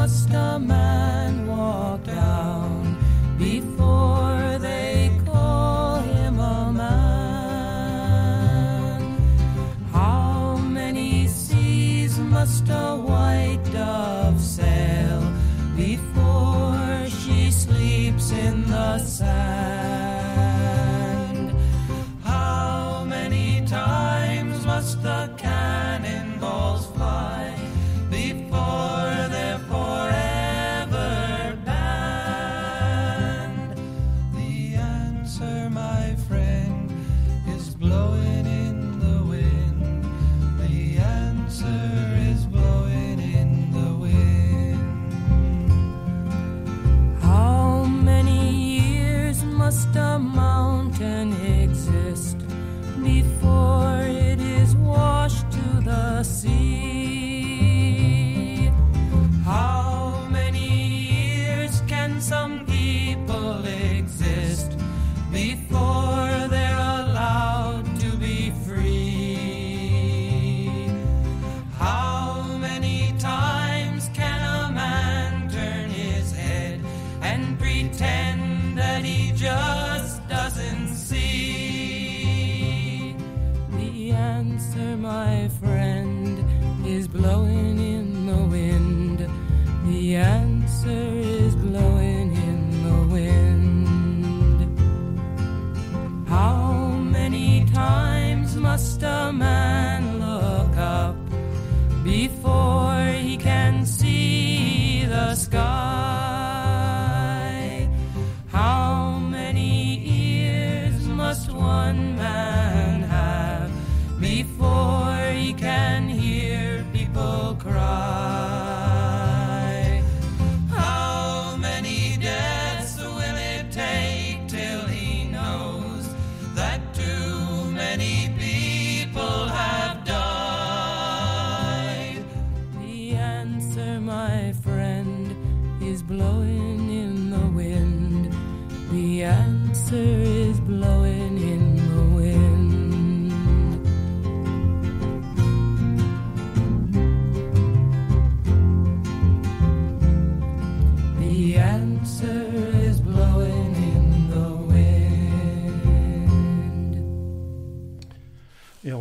Must a man walk down before they call him a man? How many seas must a white dove sail before she sleeps in the sand?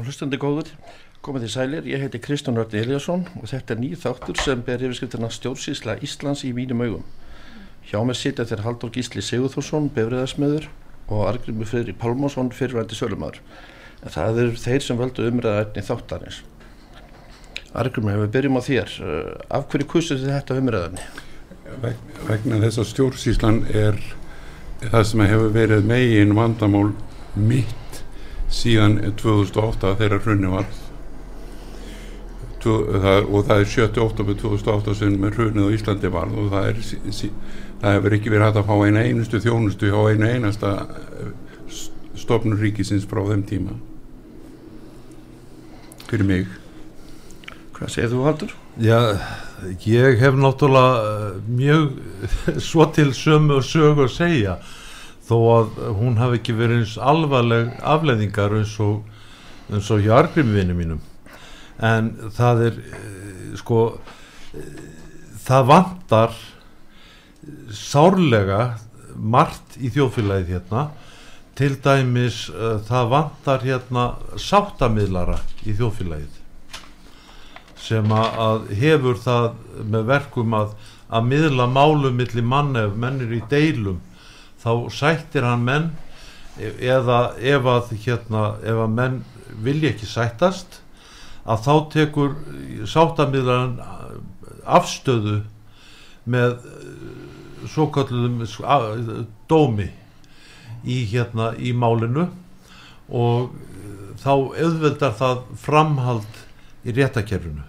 Hlustandi góður, komið þið sælir, ég heiti Kristján Rördi Eliasson og þetta er nýð þáttur sem ber yfirskriftina stjórnsýsla Íslands í mínum augum. Hjá mér sitja þér Haldur Gísli Sigurþórsson, befriðarsmiður og Argrimur Friðri Pálmásson, fyrirvændi sölumæður. En það eru þeir sem völdu umræða efni þáttarins. Argrimur, ef við byrjum á þér, uh, af hverju kussu þið þetta umræðinni? Veg- vegna þess að stjórnsýslan er það sem hefur verið megin vandamál mitt síðan 2008 þegar hrunni var og það er 7. oktober 2008 sem hrunnið á Íslandi varð og það, er, það hefur ekki verið hægt að fá eina einustu þjónustu hjá einu einasta stofnur ríkisins frá þeim tíma fyrir mig Hvað segir þú Haldur? Já, ég hef náttúrulega eh, mjög svo til sömu sögu að segja þó að hún hafi ekki verið eins alvarleg afleðingar eins og, eins og hjá argrimvinni mínum. En það er eh, sko eh, það vantar sárlega margt í þjóðfélagið hérna. Til dæmis uh, það vantar hérna sáttamidlara í þjóðfélagið sem að, hefur það með verkum að, að miðla málum milli mann ef menn er í deilum þá sættir hann menn eða ef að hérna ef að menn vilja ekki sættast að þá tekur sáttamidlan afstöðu með svo kallum dómi í hérna í málinu og eh, þá auðveldar það framhald í réttakerfinu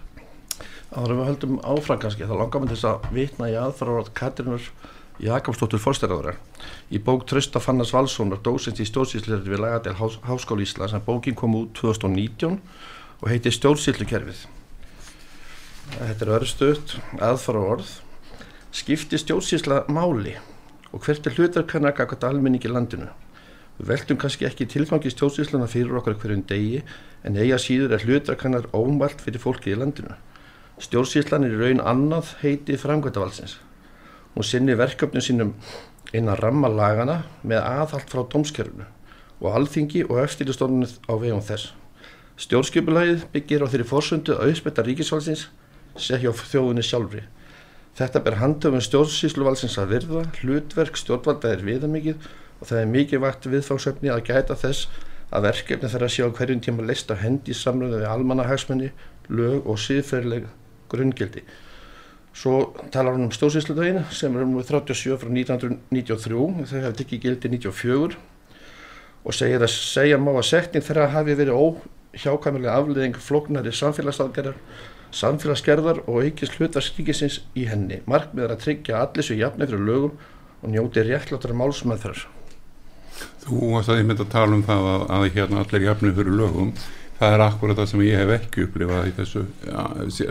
Áður við höldum áfram kannski, þá langar maður þess að vitna í aðfara orð Katrinur Jakobsdóttur Forstæraðura í bók Trösta Fannas Valssonar, dósins í stjórnsýslir við lagadel Hás Háskóli Íslands en bókin kom út 2019 og heiti Stjórnsýslukerfið. Þetta er örstuðt, aðfara orð. Skipti stjórnsýsla máli og hvert er hlutverkanna kakvat almenning í landinu? Við veltum kannski ekki tilfangi stjórnsýsluna fyrir okkur hverjum degi en eiga síður er hlutverkannar ómalt fyrir fólkið í landinu. Stjórnsýslan er raun annað heiti framkvæmdavalsins. Hún sinni verkefnum sínum innan rammalagana með aðhald frá dómskerfunu og alþingi og eftirlistofnuð á vegum þess. Stjórnskipulagið byggir á þeirri fórsöndu að auðspetta ríkisvalsins sé hjá þjóðunni sjálfri. Þetta ber handöfum stjórnsýsluvalsins að virða, hlutverk stjórnvalda er viðamikið og það er mikið vakt viðfangsöfni að gæta þess að verkefni þeirra sé á hverjum tíma leist á hendi samröðu við almannahagsmenni, lög og síðferðileg grunngildi. Svo talar hann um stjórnsýsludaginn sem er um 37 frá 1993, þau hefði tekið gildi 94 og segir að segja má að setning þeirra hafi verið óhjákamilega afleðing flóknari samfélagsaðgerðar, samfélagsgerðar og aukist hlutvarskíkisins í henni. Markmið er að tryggja allir svo jafnir fyrir lögum og njóti réttláttar málsmeðþar. Þú varst að ég myndi að tala um það að, að hérna allir jafnir fyrir lögum það er akkurat það sem ég hef ekki upplifað í þessu ja,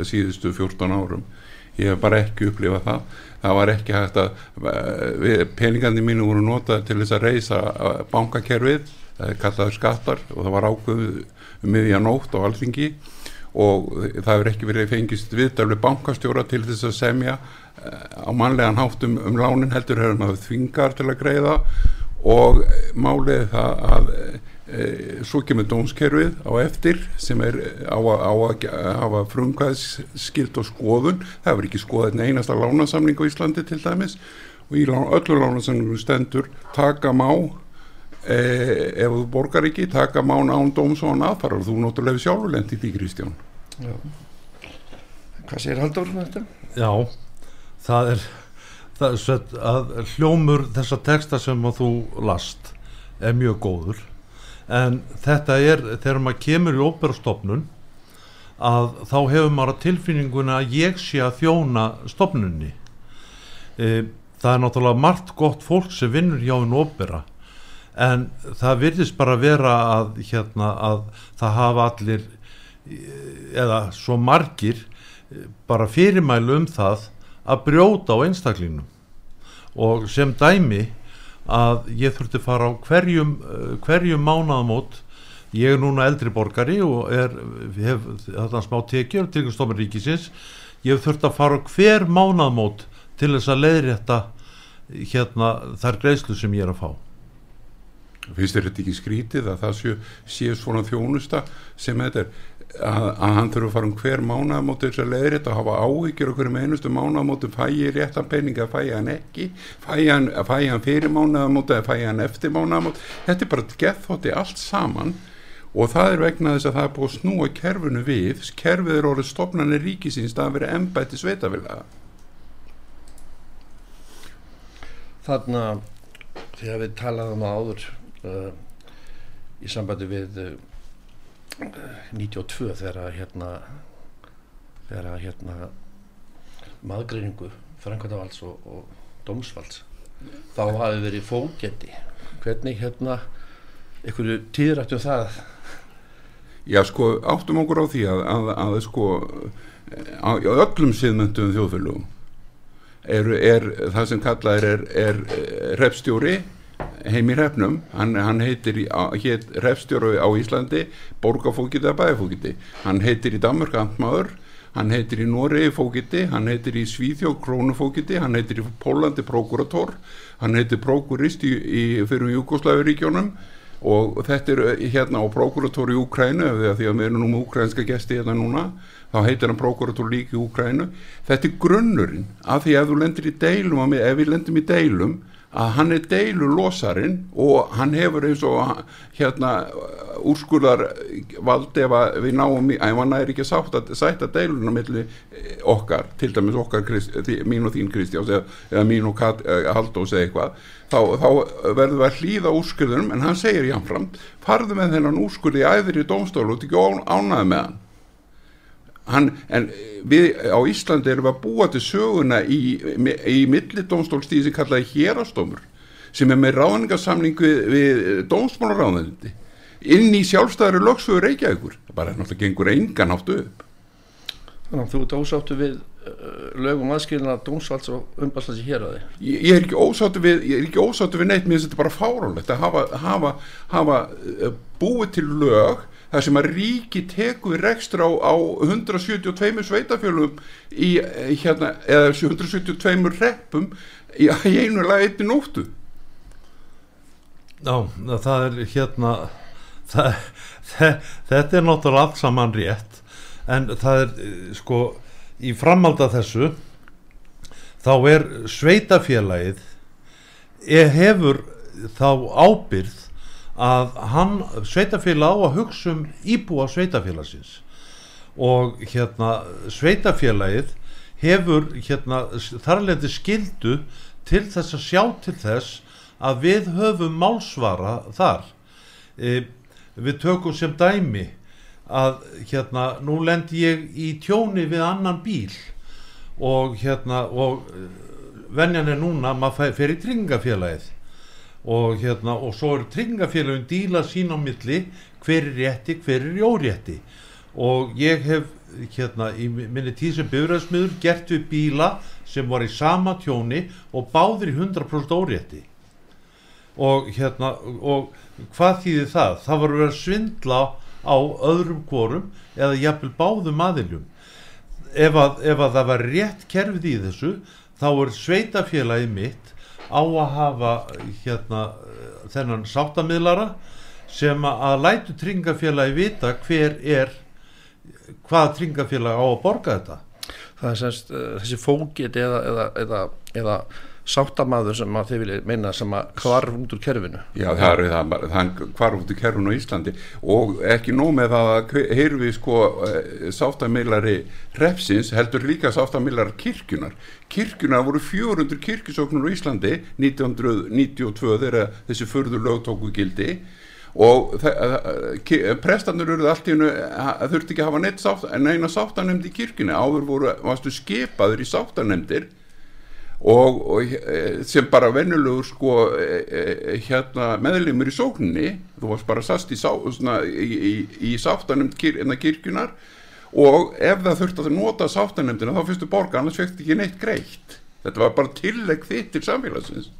síðustu 14 árum ég hef bara ekki upplifað það. Það var ekki hægt að peningandi mínu voru notað til þess að reysa bankakerfið það er kallaður skattar og það var ákveð um miðja nótt á alþingi. Og það hefur ekki verið fengist viðdalvi bankastjóra til þess að semja á mannlegan háttum um lánin heldur hefur maður þvingar til að greiða. Og málið það að svo kemur dómskerfið á eftir sem er á að hafa frumkvæðskild og skoðun. Það hefur ekki skoðað einasta lánasamling á Íslandi til dæmis. Og í öllu lánasamlingum stendur taka má e, ef þú borgar ekki taka má án dóms og án aðfarar. Þú náttúrulega sjálfurlend í því Kristján. Já. Hvað segir Haldur um þetta? Já, það er það er svett að hljómur þessa texta sem þú last er mjög góður en þetta er þegar maður kemur í óperastofnun að þá hefur maður tilfinninguna að ég sé að þjóna stofnunni e, það er náttúrulega margt gott fólk sem vinnur hjá einn ópera en það virðist bara vera að, hérna, að það hafa allir eða svo margir bara fyrirmælu um það að brjóta á einstaklingnum. Og sem dæmi að ég þurfti fara á hverjum, hverjum mánaðamót. Ég er núna eldri borgari og er, hef þetta smá tekjur til stofnir ríkisins. Ég þurfti að fara á hver mánaðamót til þess að leiðrétta hérna þær greiðslu sem ég er að fá. Finnst þér þetta ekki skrítið að það sé, sé svona þjónusta sem þetta er að, að hann þurfa að fara um hver mánaðamóti þess að leiðrétt að hafa áhyggjur okkur með einustu mánaðamóti. Fæ ég réttan peninga, fæ ég hann ekki? Fæ ég hann, hann fyrir mánaðamóti eða fæ ég hann eftir mánaðamóti þetta er bara gethótti allt saman og það er vegna þess að það er búið að snúa kerfinu við, kerfið er orðið stopnarnir ríkisins, það er verið embætti sveitafélaga Þarna þegar við talaðum áður uh, í sambandi við uh, 92 þegar hérna þegar hérna maðgreiningu Frankvæðavalds og, og Dómsvalds þá hafi verið fókendi hvernig hérna einhverju tíðrættu það? Já sko áttum okkur á því að, að, að sko á, á öllum síðmyndum þjóðfélugum er, er það sem kallað er, er, er repstjóri heim í hrefnum. Hann, hann heitir hér hrefstjóru á Íslandi borgafókiti eða bæfókiti hann heitir í Danmark Antmaður hann heitir í Noregi fókiti hann heitir í Svíþjóð krónufókiti hann heitir í Pólandi prokurator hann heitir prokurist í, í fyrir Jugosláfiríkjónum og þetta er hérna á prokurator í Úkrænu því að við erum nú með úkrænska gesti hérna núna þá heitir hann prokurator líka í Úkrænu þetta er grunnurinn af því að ef við lendim í deilum að hann er deilu losarinn og hann hefur eins og hérna úrskurðar vald ef við náum í, ef hann er ekki sátt að sætta deiluna milli okkar, til dæmis okkar mín og þín Kristjáns eða, eða mín og Kat, eða Haldós eða eitthvað þá, þá verður við að hlýða úrskurðunum en hann segir jáfnframt, farðu með þennan úrskurði í æðri dómstólu og ekki ánaði með hann Hann, en við á Íslandi erum að búa til söguna í, í millidómstólstíði sem kallaði hérastómur sem er með ráðningarsamling við, við dómsmálaráðandi inn í sjálfstæðari lögsögur Reykjavíkur. Það bara náttúrulega gengur engan áttu upp. Þannig að þú ert ósáttu við uh, lögum aðskilina dómsvalds og umbastalsi hér að þið ég, ég er ekki ósáttu við ég er ekki ósáttu við neitt, mér finnst þetta bara fáránlegt að hafa, hafa, hafa uh, búið til lög þar sem að ríki teku rekstur á, á 172 sveitafjölum í, hérna, eða 172 reppum í, í einu lag einni nóttu. Já, það er hérna það, það, þetta er náttúrulega allt saman rétt en það er sko í framald af þessu þá er sveitafélagið hefur þá ábyrð að hann sveitafélag á að hugsa um íbúa sveitafélagsins og hérna sveitafélagið hefur hérna þarleiti skildu til þess að sjá til þess að við höfum málsvara þar. E, við tökum sem dæmi að hérna nú lend ég í tjóni við annan bíl og hérna og venjan er núna maður í tringafélagið og hérna og svo er tryggingafélagin díla sín á milli hver er rétti, hver er jórétti og ég hef hérna í minni tíð sem byrjaðsmiður gert við bíla sem var í sama tjóni og báður í 100% órétti. Og hérna og hvað þýðir það? Það var að svindla á öðrum kvorum eða jafnvel báðum aðiljum ef að, ef að það var rétt kerfið í þessu þá er sveitafélagið mitt á að hafa hérna þennan sáttamidlara sem að lætu tringafélagi vita hver er hvað tringafélagi á að borga þetta. Það er semst uh, þessi fókit eða, eða, eða, eða sáttamaður sem að þið viljið meina sem að hvarf út úr kerfinu. Já það er það, það hvarf út úr kerfinu á Íslandi. Og ekki nóg með það að heyrðu við sko sáttamilari repsins heldur líka sáttamilari kirkjunar kirkjunar voru 400 kirkjusóknur á Íslandi 1992 þegar þessi förður lögtóku gildi. Og prestanur eruð allt í hennu þurfti ekki að hafa neitt sátt, neina sáttanemnd í kirkjuna áður voru, varstu skipaður í sáttanemndir og, og sem bara vennulegur sko hérna meðlumur í sókninni. Þú varst bara sast í, í, í, í sáttanemnd kyr, kirkjunar og ef það þurfti að nota sáttanemndina þá fyrstu borga annars fekk ekki neitt greitt. Þetta var bara tillegg þitt til samfélagsins.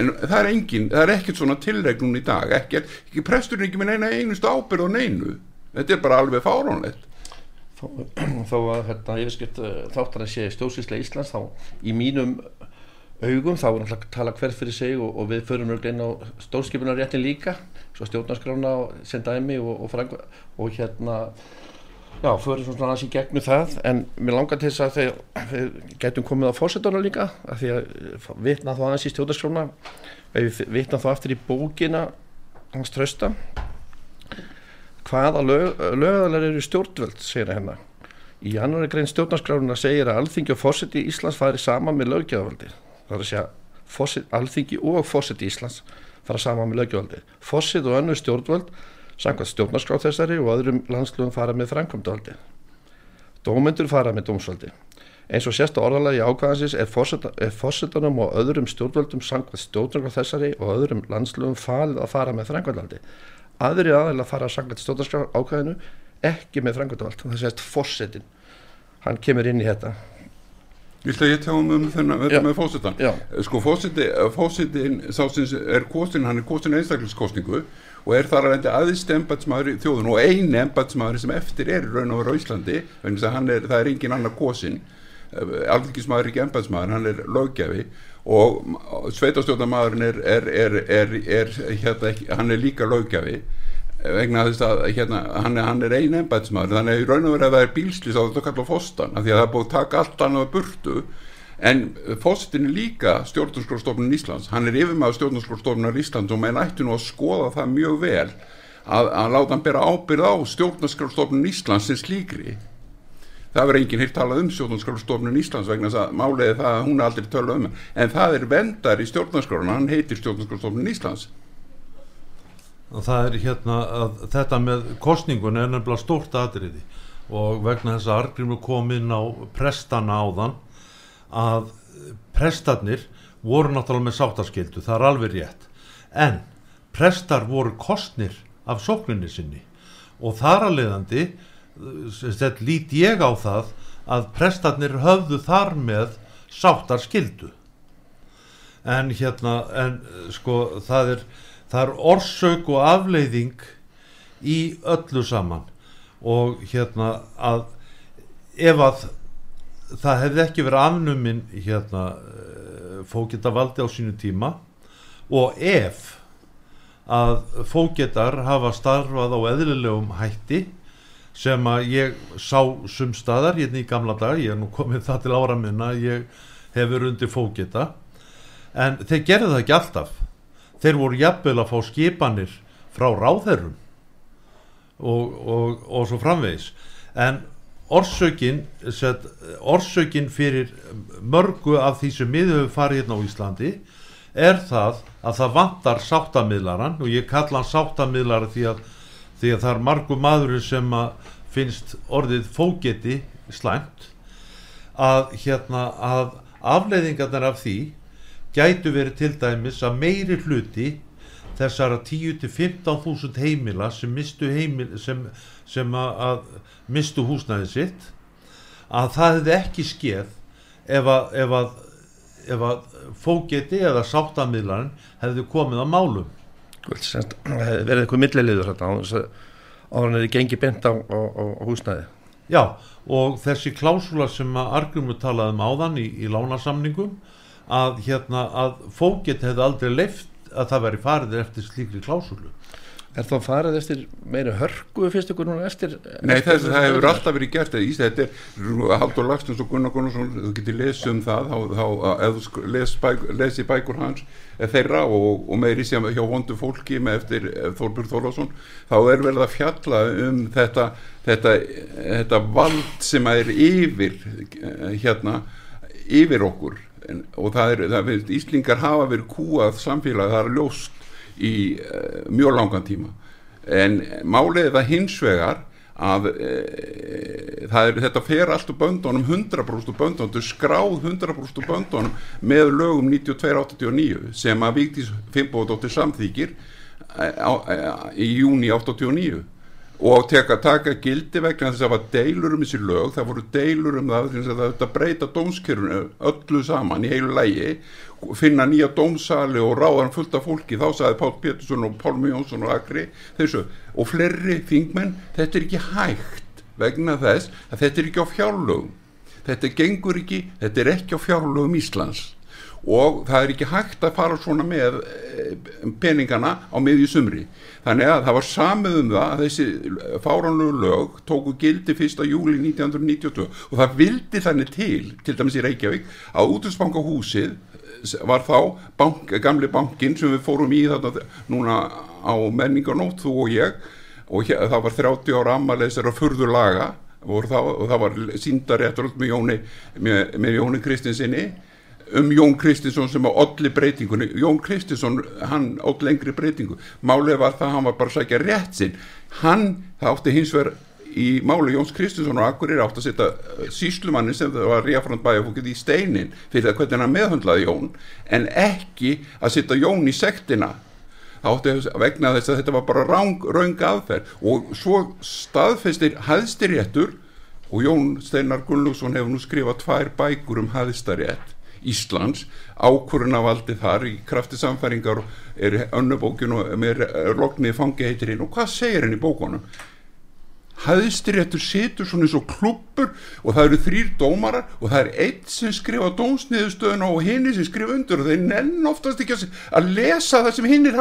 En það er engin, það er ekkert svona tilregnun í dag, ekki, ekki presturinn ekki með neina einustu ábyrð og neinu. Þetta er bara alveg fárónlegt þó, þó að hérna, yfirskrift þáttan að sé stjórnsýslega Íslands þá í mínum augum þá er náttúrulega að tala hver fyrir sig og, og við förum inn á stjórnskipunarréttin líka svo stjórnarskrána sem dæmi og, og, frang, og hérna Já, fyrir svona aðeins í gegnum það en mér langar til þess að þegar við getum komið á fórsetana líka að því að vitna þá aðeins í stjórnarskrána. Við vitna þá aftur í bókina hans trösta hvaða lög, lögðalar eru stjórnvöld segir hérna í annari grein stjórnarskrána segir að alþingi og fórseti í Íslands fari sama með löggeðavaldi það er að segja fórseti, alþingi og fórseti í Íslands fara sama með löggeðavaldi fórseti og annu stjórnvöld Sankvæmt stjórnarskrá þessari og öðrum landslugum fara með framkvæmdavaldi. Dómyndur fara með dómsvaldi. Eins og sérsta orðalagi ákvæðansins er fórsetunum og öðrum stjórnvöldum sankvæmt stjórnarskrá þessari og öðrum landslugum falið að fara með framkvæmdavaldi. Aðri aðeins fara sankvæmt stjórnarskrá ákvæðinu ekki með framkvæmdavald. Það sést fórsetin. Hann kemur inn í þetta. Vilt að ég tjá um þennan þetta með fósitan? Já. Sko fósitin sásins er kosin, hann er kosin einstakliskostningu og er þar að reynda aðeins embatsmaður í þjóðun og eini embatsmaður sem eftir er raun og vera á Íslandi, þannig að er, það er engin annar kosin, alþingismadur er ekki embatsmaður, hann er löggefi og sveitastjóðamaðurinn er, er, er hérna, hann er líka löggefi vegna þess að hérna, hann, hann er einu ennbætsmaður þannig að í raun og verið að það er bílslis á þetta kalla fóstan af því að það er búið að taka allt annað burtu. En fósitin er líka stjórnarskólastofnun Íslands. Hann er yfirmaður stjórnarskólastofnunar Íslands og menn ættu nú að skoða það mjög vel að, að láta hann bera ábyrð á stjórnarskólastofnun Íslands sem slíkri það verður enginn heilt talað um stjórnarskólastofnun Íslands vegna þess að máliði það að hún er aldrei tölað um. En það er vendar í stjórnarskólun hann heitir stjórnarskólastofnun Íslands. Og það er hérna að þetta með kostningun er nefnilega stórt atriði. Og vegna þess að Argrimur kom inn á prestana áðan að prestarnir voru náttúrulega með sáttaskildu, það er alveg rétt. En prestar voru kostnir af sókninni sinni. Og þar að leiðandi sett lít ég á það að prestarnir höfðu þar með sáttarskildu en hérna en sko það er það er orsök og afleiðing í öllu saman. Og hérna að ef að það hefði ekki verið afnuminn hérna fóketavaldi á sínu tíma og ef að fóketar hafa starfað á eðlilegum hætti sem að ég sá sumstaðar hérna í gamla dag, ég er nú komið það til ára minna, ég hefur undir fóketa en þeir gerðu það ekki alltaf. Þeir voru jafnvel að fá skipanir frá ráðherrum og, og, og svo framvegis. En orsökin orsökin fyrir mörgu af því sem við höfum farið hérna á Íslandi er það að það vantar sáttamiðlaran og ég kalla hann sáttamiðlara því að, því að það er margu maður sem finnst orðið fógeti slæmt að hérna að afleiðingarnar af því gætu verið til dæmis að meiri hluti þessara 10-15.000 heimila sem mistu heimil sem, sem að, að mistu húsnæði sitt að það hefði ekki skeð ef að, ef að, ef fógeti eða sáttamílarinn hefði komið á málum verið eitthvað að áður en þið gengi bent á, á, á, á húsnæði. Já, og þessi klásula sem að Argrumur talaði um áðan í, í lánasamningum að hérna að fóget hefði aldrei leift að það veri farið eftir slíkri klásulu Er þá farið eftir meira hörku fyrst ykkur núna eftir Nei, eftir, þess að það hefur alltaf verið gert eða í þetta er Haldur Lagstins og Gunnar Gunnarsson þú getur lesið um það þá, þá les bæk, lesi bækur hans eh, þeirra og, og meiri sem hjá vondu fólki með eftir eh, Þorbjörn Þorlásson þá er verið að fjalla um þetta, þetta, þetta vald sem er yfir eh, hérna yfir okkur. Og það er, það er Íslingar hafa verið kúað samfélag, það er ljóst í uh, mjög langan tíma. En málið það hins vegar að e, er, þetta fer allt úr böndunum 100% úr böndunum, þetta er skráð 100% úr böndunum með lögum 92-89 sem að Víktis Fimboðdóttir samþykir e, á, e, í júni 89 og teka, taka gildi vegna þess að það var deilur um þessi lög, það voru deilur um það þess að þetta breyta dómskjörunu öllu saman í heilu lægi finna nýja dómsali og ráðan fullt af fólki, þá sagði Pál Pétursson og Pálmi Jónsson og Akri þessu og fleiri þingmenn, þetta er ekki hægt vegna þess að þetta er ekki á fjárlögum. Þetta gengur ekki, þetta er ekki á fjárlögum Íslands. Og það er ekki hægt að fara svona með eh, peningana á miðju sumri. Þannig að það var samið um það að þessi fáránlegu lög tóku gildi 1. júli 1992 og það vildi þannig til til dæmis í Reykjavík að útvegsbankahúsið var þá bank, gamli bankin sem við fórum í þetta núna á menningarnótt þú og ég. Og hér, það var 30 ára ammaleðs þeirra furður laga og það, og það var síndaréttur með Jóni, með, með Jóni Kristinsinni um Jón Kristinsson sem á olli breytingunni. Jón Kristinsson, hann all lengri breytingu. Málið var það að hann var bara að sækja rétt sinn. Hann, það átti hins vegar í máli Jóns Kristinsson og Akkurir átti að setja síslumanni sem var ríafrand bæjafókið í steinin fyrir það hvernig hann meðhundlaði Jón en ekki að setja Jón í sektina. Átti að vegna þess að þetta var bara rang, raung aðferð. Og svo staðfestir hæðstiréttur og Jón Steinar Gunnlússon hefur nú skrifað tvær bækur um hæðstarétt Íslands. Ákvörunavaldi þar í krafti samfæringar er önnubókin og með loknið fangi heitir hinn. Og hvað segir henn í bókunum hæðstiréttur situr svona eins og klubbur og það eru þrýr dómarar og það er eitt sem skrifa dómsniðustöðuna og hinn sem skrifa undur og þeir nenn oftast ekki að lesa það sem hinn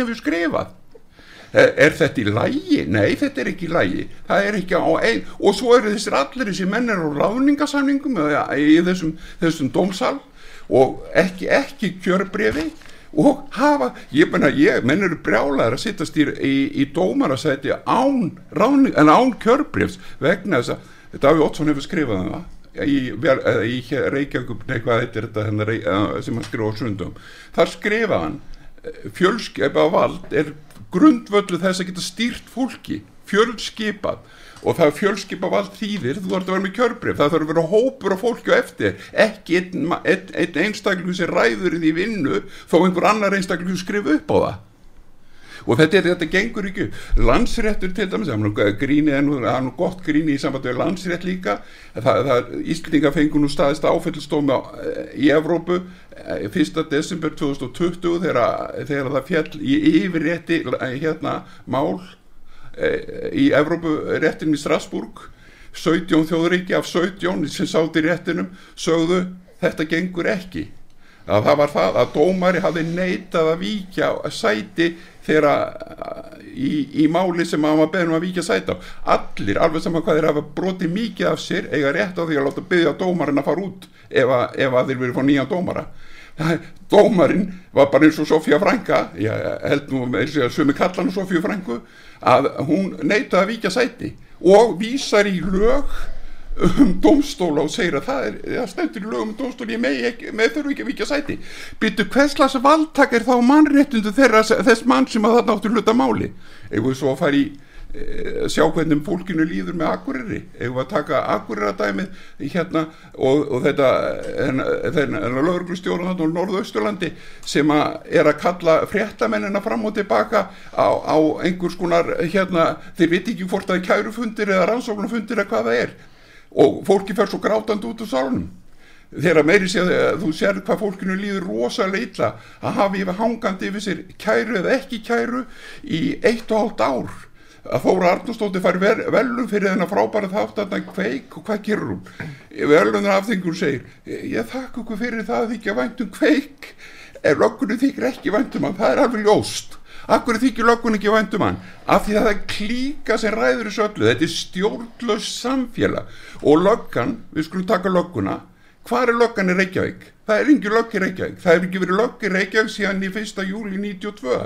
hefur skrifað. Er, þetta í lægi? Nei, þetta er ekki í lægi það er ekki á ein og svo eru þessir allir þessi mennir á ráðningasamningum eða í þessum, þessum dómsal og ekki, ekki kjörbrefi og hafa, ég menna, ég, menn eru brjálæðar að sittast í, í, í dómarasæti án, ráðning, en án kjörbrefs vegna þess að Daví Ótsson hefur skrifað um það í, í Reykjavík, nei hvað heitir þetta hennar, eh, sem hann skrifa á sundum þar skrifa hann fjölskipa vald er grundvöldu þess að geta stýrt fólki fjölskipað og það fjölskipa vald þýðir þú þarf að vera með kjörbrif, það þarf að vera hópur af fólki á eftir, ekki einn, einn, einn einstaklingu sem ræður í því vinnu þó einhver annar einstaklingu skrifa upp á það. Og þetta, er, þetta gengur ekki. Landsréttur til dæmis, það er gríni en það er nú gott gríni í sambandi við landsrétt líka. Það, Íslandinga fengur nú staðist áfællstómi í Evrópu eh, 1. desember 2020 þegar, þegar það fjall í yfirrétti eh, hérna mál. eh, í Evrópuréttin í Strasbourg. 17 þjóðuríki af 17 sem sátt í réttinum sögðu þetta gengur ekki. Að það var það að dómari hafi neitað að víkja sæti þegar í, í máli sem hann var beðnum að víkja sæti á. Allir, alveg saman hvað þeir hafa brotið mikið af sér eiga rétt á því að láta byggja dómarin að fara út ef, ef að þeir verið fá nýjan dómara það, dómarin var bara eins og Sofía Frænka. Ég held nú með þess að sumi kallan Sofíu Frænku að hún neitaði að víkja sæti og vísar í lög um dómstóla og segir að það er það stendur í lögum um dómstóla ég með, þurfu ekki að vikja sæti. Byttu hvers slags valdtak er þá mannréttundu þess mann sem að það náttu hluta máli? Við svo að fara í sjá hvernig fólkinu líður með ef við að taka akkuriradæmið hérna og, og þetta þennan lögurglustjóru á norðausturlandi sem að er að kalla fréttamennina fram og tilbaka á, á einhvers konar hérna, þeir veit ekki hvort það er kærufundir eða rannsóknarfundir eða hvað það er. Og fólki fer svo grátandi út úr sálunum þegar meiri sé að þú sér hvað fólkinu líður rosalega illa að hafa yfir hangandi yfir sér kæru eða ekki kæru í eitt og hálft ár að Þóra Arnústóttir fær ver, velum fyrir þennan frábæra þátt að hann kveik og hvað gerur hún velunar afþengur segir ég þakka ykkur fyrir það að þykja væntum kveik ef löggunni þykir ekki væntum hann það er alveg ljóst Akkur þykir löggun ekki væntum hann? Af því að það klíka sem ræður þessu öllu. Þetta er stjórnlaus samfélag. Og löggan, við skulum taka lögguna, hvað er löggan í Reykjavík? Það er ekki lögg í Reykjavík. Það er ekki verið lögg í Reykjavík síðan í 1. júli 92.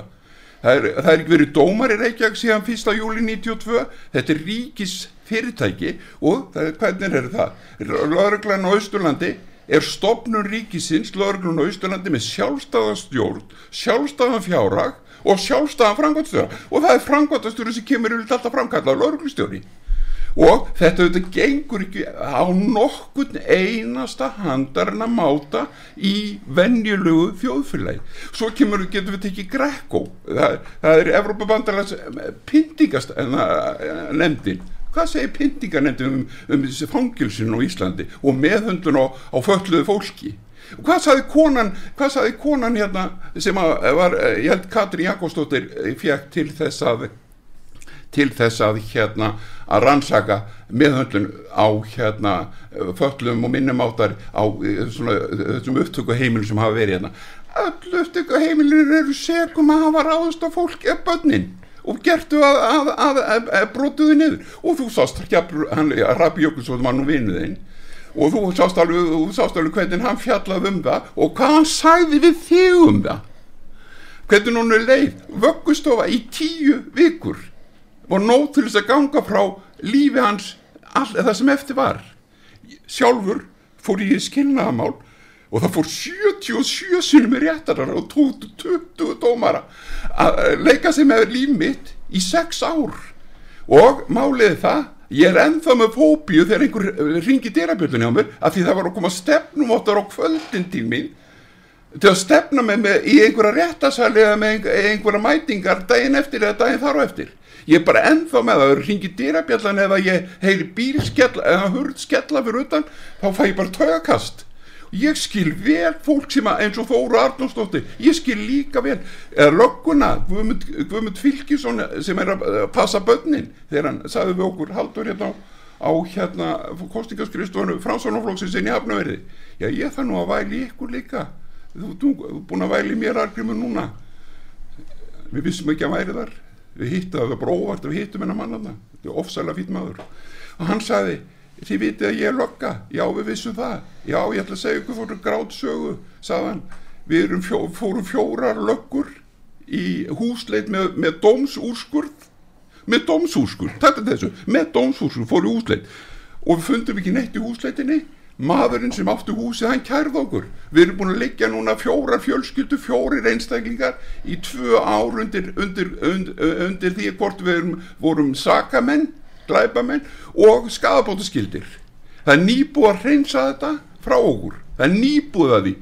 Það er, það er ekki verið dómar í Reykjavík síðan 1. júli 92. Þetta er ríkis fyrirtæki og það, hvernig er það? Lögreglan á Austurlandi er stopnun ríkisins, lögreglan á Austurlandi með sjálfstæðan stjórn, sjálfstæðan fjárhag og sjálfstæðan frangværtstjóra og það er frangværtstjóri sem kemur yfir alltaf framkallað lauruglustjóri og þetta auðvitað gengur ekki á nokkun einasta handarinn að máta í venjulegu þjóðfélagi. Svo kemur, getur við tekið Greco það, það er Evrópabandalags pyntingast nefndin. Hvað segir pyntingarnefndin um, um þessi fangilsinu á Íslandi og meðhundun á, á fölluðu fólki? Hvað saði konan hvað saði konan hérna sem var, ég held Katrin Jakobsdóttir fekk til þess að til þess að hérna að rannsaka meðhöndlun á hérna föllum og minnumáttar á svona, þessum upptökuheimilin sem hafa verið hérna. Öll upptökuheimilin eru segum að hafa ráðast á fólk eða börnin. Og gertu að, að, að, að, brotuðu niður. Og þú sást hann Rabi Jökulsson var nú vinnuðinn og þú sást alveg, alveg hvernig hann fjallaði um það og hvað hann sagði við þig um það. Hvernig hún er leið. Vöggustofa í tíu vikur var nóg til þess að ganga frá lífi hans all, það sem eftir var. Sjálfur fór ég í skilnaðamál og það fór 77 sinum réttarar og 20 dómara að leika sig með líf mitt í 6 ár. Og málið það ég er ennþá með fóbíu þegar einhver ringi dyrabjöldunni á mér af því það var að koma stefnum áttar á kvöldin til mín til að stefna með mig í einhverja réttasæli eða með einhverja mætingar daginn eftir eða daginn þar og eftir ég er bara ennþá með það, ringi dyrabjallan eða ég heyri bíl skella eða hurð skella fyrir utan þá fæ ég bara tögakast ég skil vel fólk sem að eins og Þóru Arnósdóttir ég skil líka vel. Eða lögguna, Guðmund, Guðmund Fylkisson sem er að passa börnin þegar hann sagði við okkur haldur hérna á, á hérna kostingaskristofunum Franssonaflóksins inn í Hafnaverði já ég það nú að væli ykkur líka. Þú ert búin að væli mér argrimu núna. Við vissum ekki að væri þar við hittum það var bara óvart við hittum hennar mann þarna. Þetta er ofsalega fýtt maður. Og hann sagði þið vitið að ég er lokka já við vissum það. Já ég ætla að segja ykkur fórum grátsögu sagði hann. Við fjó, fórum fjórar löggur í húsleit með, með dómsúrskurð. Með dómsúrskurð, þetta er þessu. Með dómsúrskurð fórum húsleit. Og við fundum ekki neitt í húsleitinni maðurinn sem áttu húsið hann kærð okkur. Við erum búin að liggja núna fjórar fjölskyldu fjórir einstaklingar í tvö ár undir, undir, undir, undir því hvort við erum, vorum sakamenn glæpamenn og skadabótaskildir það er nýbúið að reynsa þetta frá okkur. Það er nýbúið að því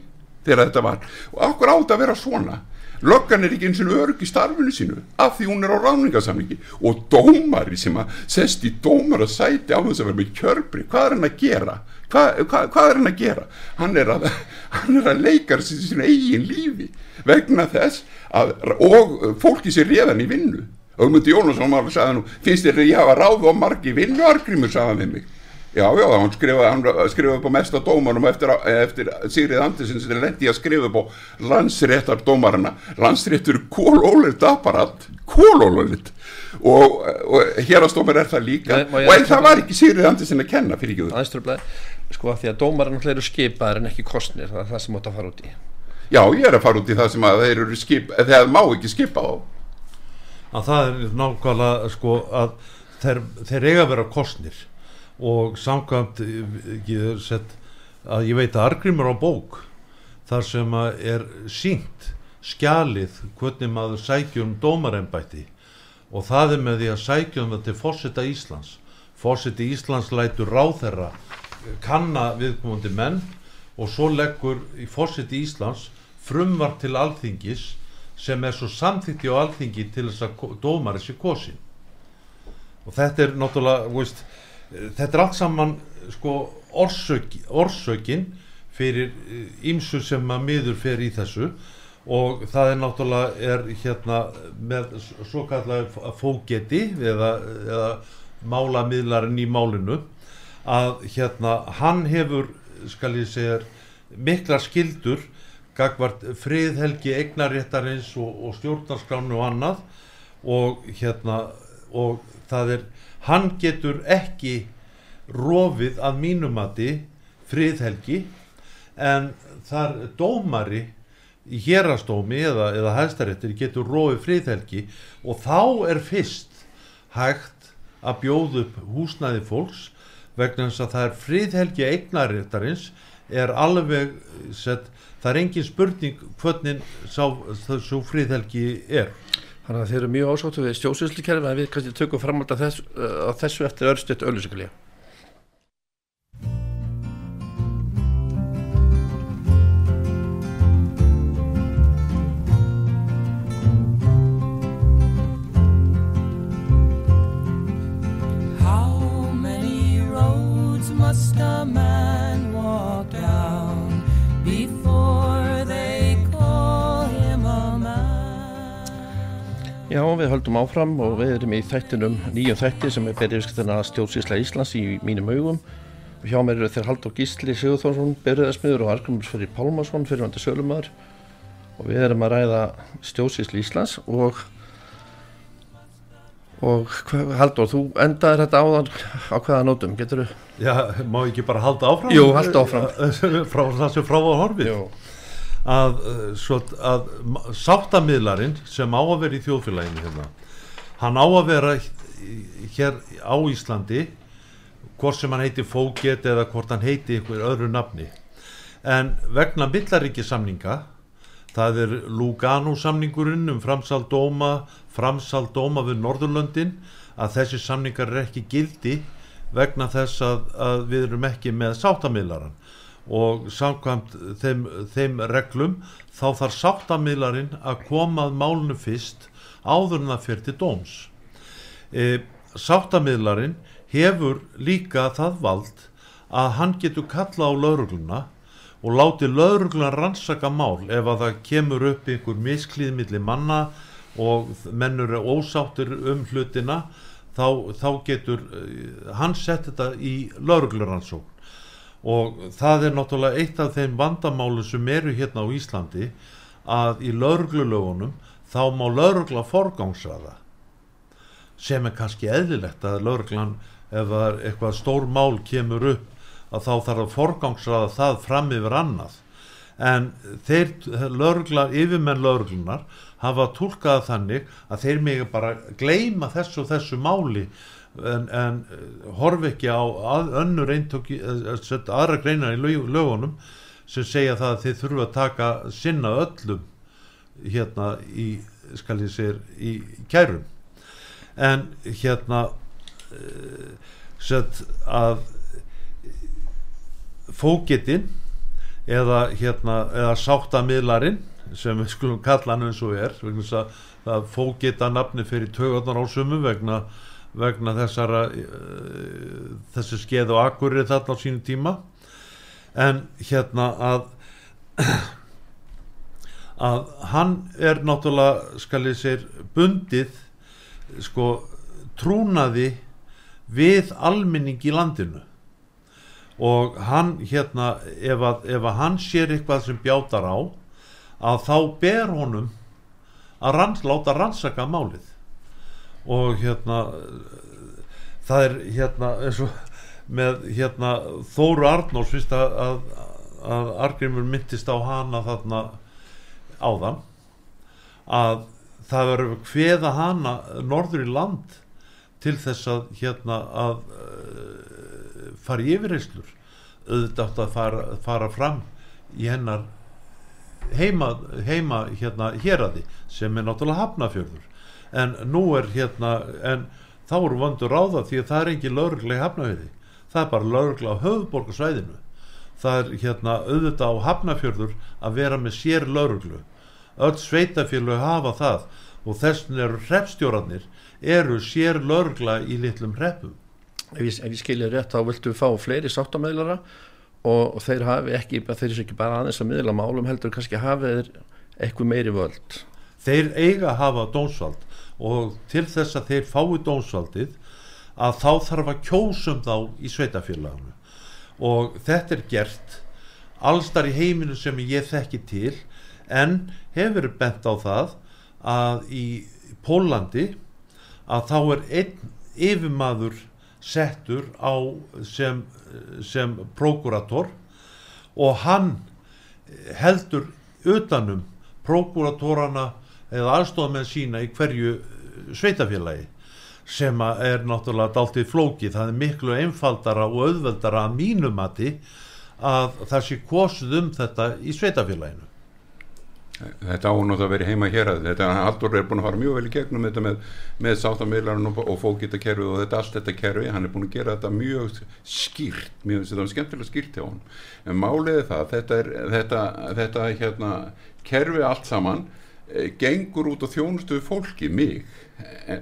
þegar þetta var. Og okkur átt að vera svona löggan er ekki eins og örg í starfinu sínu af því hún er á ráningasamlingi og dómari sem að sest í dómar að sæti á þess að vera með kjörbri hvað er hann að gera? Hvað, hvað, hvað er hann að gera? Hann er að, hann er að leika sín eigin lífi vegna þess að, og fólki sér reðan í vinnu. Ögmundi Jónasson var að sagða nú finnst þér að ég hafa ráð og margi vinnuargrimur sagðan við mig já já hann skrifaði, hann skrifaði upp á mesta dómarum eftir, eftir Sigrið Andersen sem lendi að skrifa upp á landsréttar dómarana landsréttur kólólitt apparat kólólitt og, og hérastómar er það líka. Nei, og en það var ekki Sigrið Andersen að kenna fyrir ekki aðeinströflega sko að því að dómarinn eru skipaðar en ekki kostnir það er það sem átt að fara út í. Já ég er að fara út í það sem að þeir eru skip þeir má ekki skipa á að það er nákvæmlega sko að þeir, þeir eiga að vera kostnir og samkvæmt ég, sett, að ég veit að argrimur á bók þar sem að er sínt skjalið hvernig maður sækjum dómarembætti. Og það er með því að sækjum það til fósita Íslands. Fósiti Íslands lætur ráþerra kanna viðkomandi menn og svo leggur í fósiti Íslands frumvar til alþingis sem er svo samþykti á alþingi til þess að dómari sé kosin og þetta er náttúrulega veist, þetta er allt saman sko orsök, orsökin fyrir ímsu sem að miður fer í þessu. Og það er náttúrulega er hérna með svo kallar fógeti eða, eða málamiðlarinn í málinu að hérna hann hefur skal ég segja miklar skildur gagvart friðhelgi eignaréttarins og, og stjórnarskránu og annað. Og hérna og það er hann getur ekki rofið að mínumati friðhelgi en þar dómari í hérastómi eða, eða hæstaréttir getur rofið friðhelgi og þá er fyrst hægt að bjóða upp húsnæði fólks vegna þess að það er friðhelgi eignaréttarins er alveg sett, það er engin spurning hvernig þessu friðhelgi er þannig að þeir eru mjög ásáttu við stjóðsýslukerfi en við kannski tökum framhald að þessu, að þessu eftir örstuðt öllusikulíja Já, við höldum áfram og við erum í þættinum nýjum þætti sem er berið yfirskyldina stjórnsýsla Íslands í mínum augum og hjá mér eru þeir Haldur Gísli Sigurþórsson, Berðarsmiður og Argrumur Fyrir Pálmarsson, fyrirvandi sölumæður og við erum að ræða stjórnsýsla Íslands og og Haldur, þú endaðir þetta áðan á hvaða nótum, getur þú? Já, má ekki bara halda áfram? Jú, halda áfram. frá sem frá var horfið að, svo, að sáttamiðlarinn sem á að vera í þjóðfélaginu hérna, hann á að vera hér á Íslandi hvort sem hann heiti Fóget eða hvort hann heiti einhver öðru nafni. En vegna millaríkisamninga það er Lugano samningurinn um framsal dóma framsal dóma við Norðurlöndin að þessi samningar er ekki gildi vegna þess að, að við erum ekki með sáttamiðlaran og samkvæmt þeim, þeim reglum þá þarf sáttamiðlarinn að koma að málunu fyrst áður en það fyrir til dóms. E, sáttamiðlarinn hefur líka það vald að hann getur kalla á laurugluna og láti laurugluna rannsaka mál ef að það kemur upp einhver misklíð milli manna og mennur er ósáttir um hlutina þá, þá getur uh, hann sett þetta í laurugluransókn og það er náttúrulega eitt af þeim vandamálu sem eru hérna á Íslandi að í lauruglulögunum þá má laurugla forgangsraða. Sem er kannski eðlilegt að lögreglan ef eitthvað stór mál kemur upp að þá þarf að forgangsraða það fram yfir annað. En þeir lögregla, yfirmenn lögreglunar hafa tólkað þannig að þeir megi bara gleyma þessu og þessu máli en, en horfi ekki á að, önnur eintöki aðra greinar í lög, lögunum sem segja það að þeir þurfa að taka sinna öllum hérna í skal ég segja í kærum. En hérna sett að fógetinn eða hérna eða sáttamiðlarinn sem við skulum kalla hann eins og er vegna þess að fógeta nafni fyrir tögurnar á sumum vegna, vegna þessara uh, þessi skeið og akkurir þarna á sínu tíma. En hérna að að hann er náttúrulega skal ég segja bundið sko trúnaði við almenning í landinu. Og hann hérna ef að, ef að hann sér eitthvað sem bjátar á að þá ber honum að ranns, láta rannsaka málið og hérna það er hérna eins og með hérna Þóru Arnórs fyrst að, að, að Argrimur myndist á hana þarna áðan að það verður hveða hana norður í land til þess að hérna að uh, fara í yfirreyslur auðvitað að fara, fara fram í hennar heima, heima hérna hér að því sem er náttúrulega hafnafjörður en nú er hérna en þá eru vandur ráða því að það er ekki lögreglega hafnafjörði það er bara lögreglega á höfuborgarsvæðinu það er hérna auðvitað á hafnafjörður að vera með sér lögreglu öll sveitafjölu hafa það og þessin eru hreppstjóranir eru sér lörgla í litlum hreppum. Ef ég, ef ég skilja rétt þá viltu fá fleiri sáttamöðlara og, og þeir hafi ekki, þeir eru ekki bara aðeins að miðla málum heldur kannski hafið þeir eitthvað meiri völd. Þeir eiga að hafa dónsvald og til þess að þeir fái dónsvaldið að þá þarf að kjósum þá í sveitafélaginu og þetta er gert allstar í heiminu sem ég þekki til en hefur bent á það að í Pólandi að þá er einn yfirmaður settur á sem, sem prokurator og hann heldur utanum prokuratorana eða aðstofamenn sína í hverju sveitafélagi sem er náttúrulega dáltið flóki það er miklu einfaldara og auðveldara að mínumati að það sé kosuð um þetta í sveitafélaginu Þetta ánátt að vera heima hér að þetta Haldur er búin að fara mjög vel í gegnum þetta með, með sátamillarinn og, og fókitakerfi og þetta allt þetta kerfi, hann er búin að gera þetta mjög skýrt, mjög skemmtilega skýrt hjá hann, en máliði það þetta, er, þetta, þetta hérna, kerfi allt saman gengur út á þjónustu fólki mig en,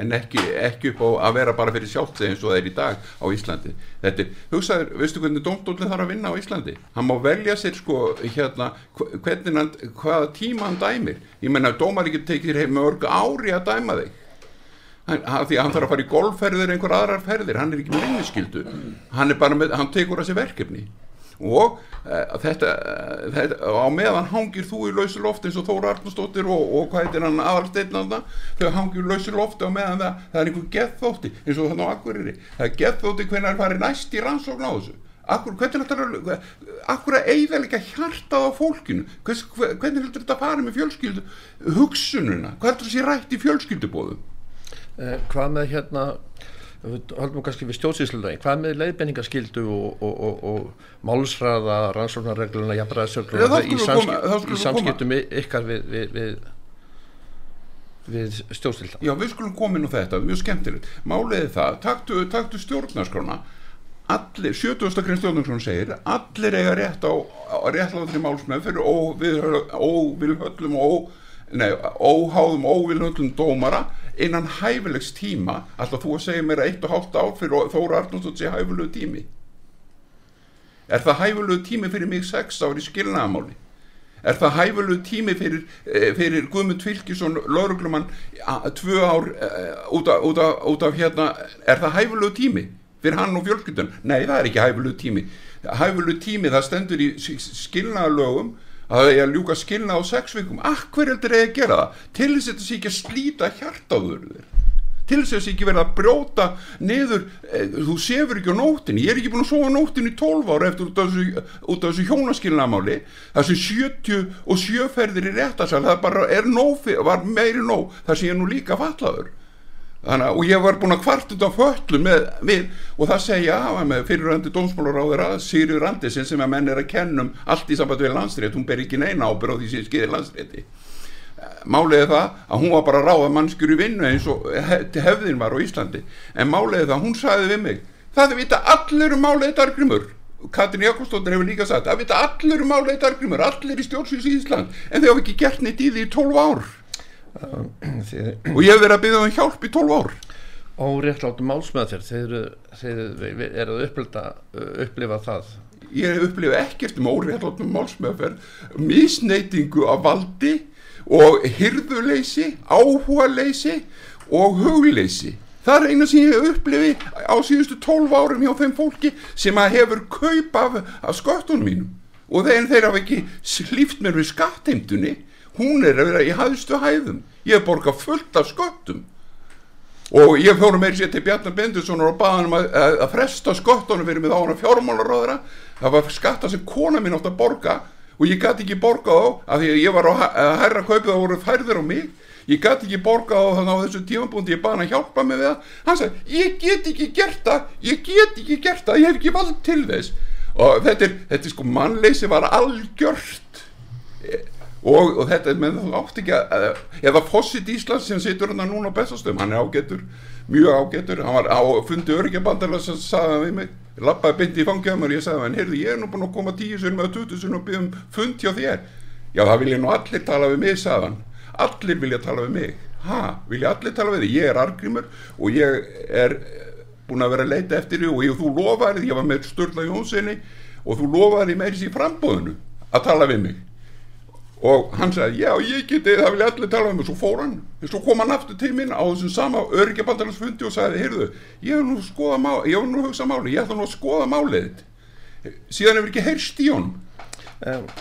en ekki, ekki upp á að vera bara fyrir sjálft eins og það er í dag á Íslandi. Þetta er, hugsaður, veistu hvernig domstólinn þarf að vinna á Íslandi? Hann má velja sér sko hérna, hvernig hann, hvaða tíma hann dæmir. Ég menna að dómar ekki tekir heim með örgu ári að dæma þig. Hann, því að hann þarf að fara í golfferðir einhver aðrar ferðir, hann er ekki með vinniskildu hann er bara með, hann tekur að sér verkefni og uh, þetta, þetta á meðan hangir þú í lausi loft eins og Þóra Arnarsdóttir og, og hvað heitir hann aðalsteinlanda þau hangir í lausi lofti á meðan það, það er einhver gethótti eins og þannig á Akureyri. Það er gethótti hvernig það fari næst í rannsókn á þessu. Akkur, hvernig heldur akkur að eigðalega hjartað á fólkinu? Hvers, hvernig heldur þetta að fara með fjölskyldu hugsununa, hvað heldur það sé rætt í fjölskyldubóðum? Eh, hvað með hérna höldum við kannski við stjórnsýslulegin hvað með leiðbenningaskildu og, og, og, og málsræða, rannsóknarregluna jafnræðsögluna í, samskip, í samskiptum ykkar við, við, við, við stjórnsýslulegin Já, við skulum koma inn á þetta, mjög skemmtilegt. Máliði það, taktu, taktu stjórnarskrána. Allir, 70. grein stjórnarskrána segir, allir eiga rétt á, réttláðri málsmeð fyrir óvilhöllum og óháðum óvilhöllum dómara innan hæfilegs tíma. Alltaf þú að segja mér að 1,5 ár fyrir Þóra Arnústótt sé hæfilegu tími? Er það hæfilegu tími fyrir mig 6 ár í skilnaðamáli er það hæfilegu tími fyrir, eh, fyrir Guðmund Vilkisson lauruglumann 2 ár uh, út, af, út, af, út af hérna? Er það hæfilegu tími fyrir hann og fjölskyldun nei það er ekki hæfilegu tími. Hæfilegu tími það stendur í skilnaðalögum að ég að ljúka skilna á sex vikum. Akkur heldur ég að gera það? Til þess að þetta sé ekki að slíta hjartáður til þess að ekki verða að brjóta niður, e, þú sefur ekki á nóttin ég er ekki búin að sofa nóttin í 12 ára eftir út af þessu, þessu hjónaskilnamáli það sem 70 og sjöferðir í réttasal, það bara er nóg, var meiri nóg, það sem ég nú líka fallaður Þannig, og ég var búin að kvart á föllu með, með, og það segja með fyriröndi dómsmálaráður að Sýrjur Andersen sem að menn er að kennum allt í samband við landsrétt, hún ber ekki neina ábyrð á því sem skiðir landsrétti. Máliði það að hún var bara að ráða mannskjur í vinnu eins og hef, hefðin var á Íslandi. En máliði það, hún sagði við mig það vita allir um máliði dargrimur Katrin Jakobsdóttir hefur líka sagt það vita allir um máliði dargrimur, allir í stjórnsins í Ísland en þau hafa ekki gert neitt í því í 12 ár og ég hef verið að byggja um hjálp í 12 ár. Og réttláttum málsmeðferð þeir, þeir eru að upplifa, upplifa það. Ég hef upplifað ekkert um óréttláttum málsmeðferð misneitingu af valdi og hyrðuleysi áhugaleysi og hugleysi. Það er eina sem ég hef upplifið á síðustu 12 árum hjá þeim fólki sem að hefur kaup af, af sköttunum mínum. Og þeir, þeir hafa ekki slíft mér við skattheimtunni hún er að vera í hæðstu hæðum. Ég hef borgað fullt af sköttum. Og ég fórum meir sér til Bjarnar Bendussonar og baða hann að, að, að fresta skottunum fyrir mig þá hann fjármálaráðara það var skatta sem kona mín átt að borga og ég gæti ekki borga á af því að ég var að hæra kaupið og voru færðir á mig. Ég gæti ekki borga á þannig á þessu tímabúndi ég baða hann að hjálpa mig við það. Hann sagði ég get ekki gert það ég get ekki gert það, ég hef ekki vald til þess. Og þetta er, þetta er sko mannleysi var algjört og, og þetta með þú átt ekki að eða Fossit Íslands sem situr hann núna á bestastöðum, hann er ágetur mjög ágetur, hann var á fundi öryggjabandala sem sagði við mig, lappaði byndi í fangjamur ég sagði hann, heyrðu ég er nú búin að koma tíu sunum eða tutu sunum og byggja um fund hjá þér. Já það vilja nú allir tala við mig sagði hann, allir vilja tala við mig. Ha, vilja allir tala við þig, ég er argrimur og ég er búin að vera að leita eftir því og ég, þú lofaði ég var með Sturla Jónssoni og þú lofaði með þessi frambóðinu að tala við mig og hann sagði já ég geti það vilja allir tala um. Og svo fór hann. Svo kom hann aftur til minn á þessum sama öryggjabandalarsfundi og sagði heyrðu ég hef nú skoða máli ég hef nú hugsað máli ég ætla nú að skoða málið síðan hefur ekki heyrst í honum.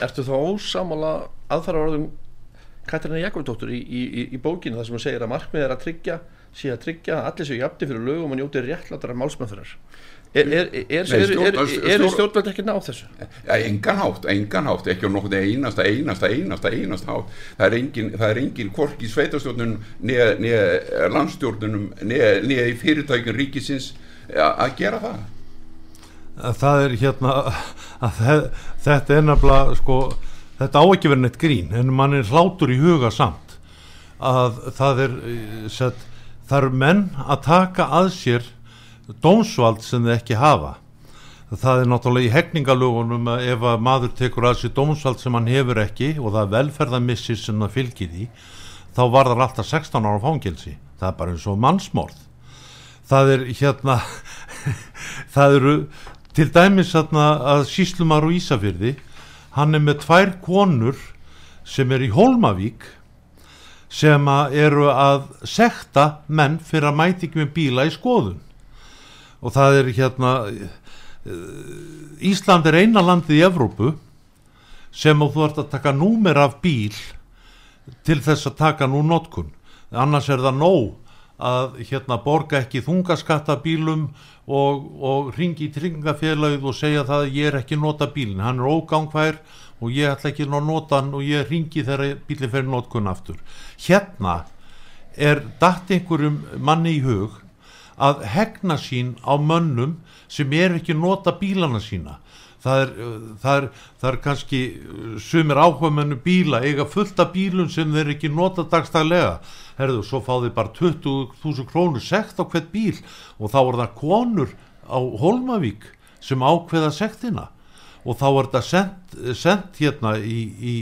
Ertu þá ósamála aðfara orðum Katarina Jakobdóttur í, í, í, í bókinu þar sem hún segir að markmið er að tryggja sé að tryggja að allir séu jafni fyrir lögum og njóti réttlatara málsmöðurar Er, er, er, er stjórnvöld ekki náð þessu? Engan hátt, engan hátt ekki á nokkuð einasta, einasta, einasta, einasta hátt það er engin, það er engin hvorki sveitastjórnunum, neða landstjórnunum, neða í fyrirtækjum ríkisins að gera það Það er hérna þetta er nefnilega sko, þetta á ekki verið neitt grín en mann er hlátur í huga samt að það er set, það eru menn að taka að sér dómsvald sem þið ekki hafa. Það er náttúrulega í hegningalögunum að ef að maður tekur að sér dómsvald sem hann hefur ekki og það er velferðamissir sem það fylgir í þá var það alltaf 16 ára fangilsi það er bara eins og mannsmórð það er hérna það eru til dæmis hérna, að síslumar og Ísafyrði hann er með tvær konur sem er í Hólmavík sem að eru að sekta menn fyrir að mæti ekki með bíla í skoðun og það er hérna Ísland er eina landið í Evrópu sem þú ert að taka númer af bíl til þess að taka nú notkun. Annars er það nóg að hérna borga ekki þungaskatta bílum og, og ringi í tryggingafélagið og segja það að ég er ekki nota bílin, hann er ógangfær og ég ætla ekki að nota hann og ég ringi þegar bílinn fer notkun aftur. Hérna er dætt einhverjum manni í hug að hegna sín á mönnum sem er ekki nota bílana sína. Það er, það er, það er kannski sumir áhugamönnu bíla eiga fullt af bílun sem þeir ekki nota dagstaglega. Herðu, svo fá þeir bara 20.000 krónur sekt á hvert bíl og þá er það konur á Holmavík sem ákveða sektina. Og þá er það sendt, sendt hérna í, í,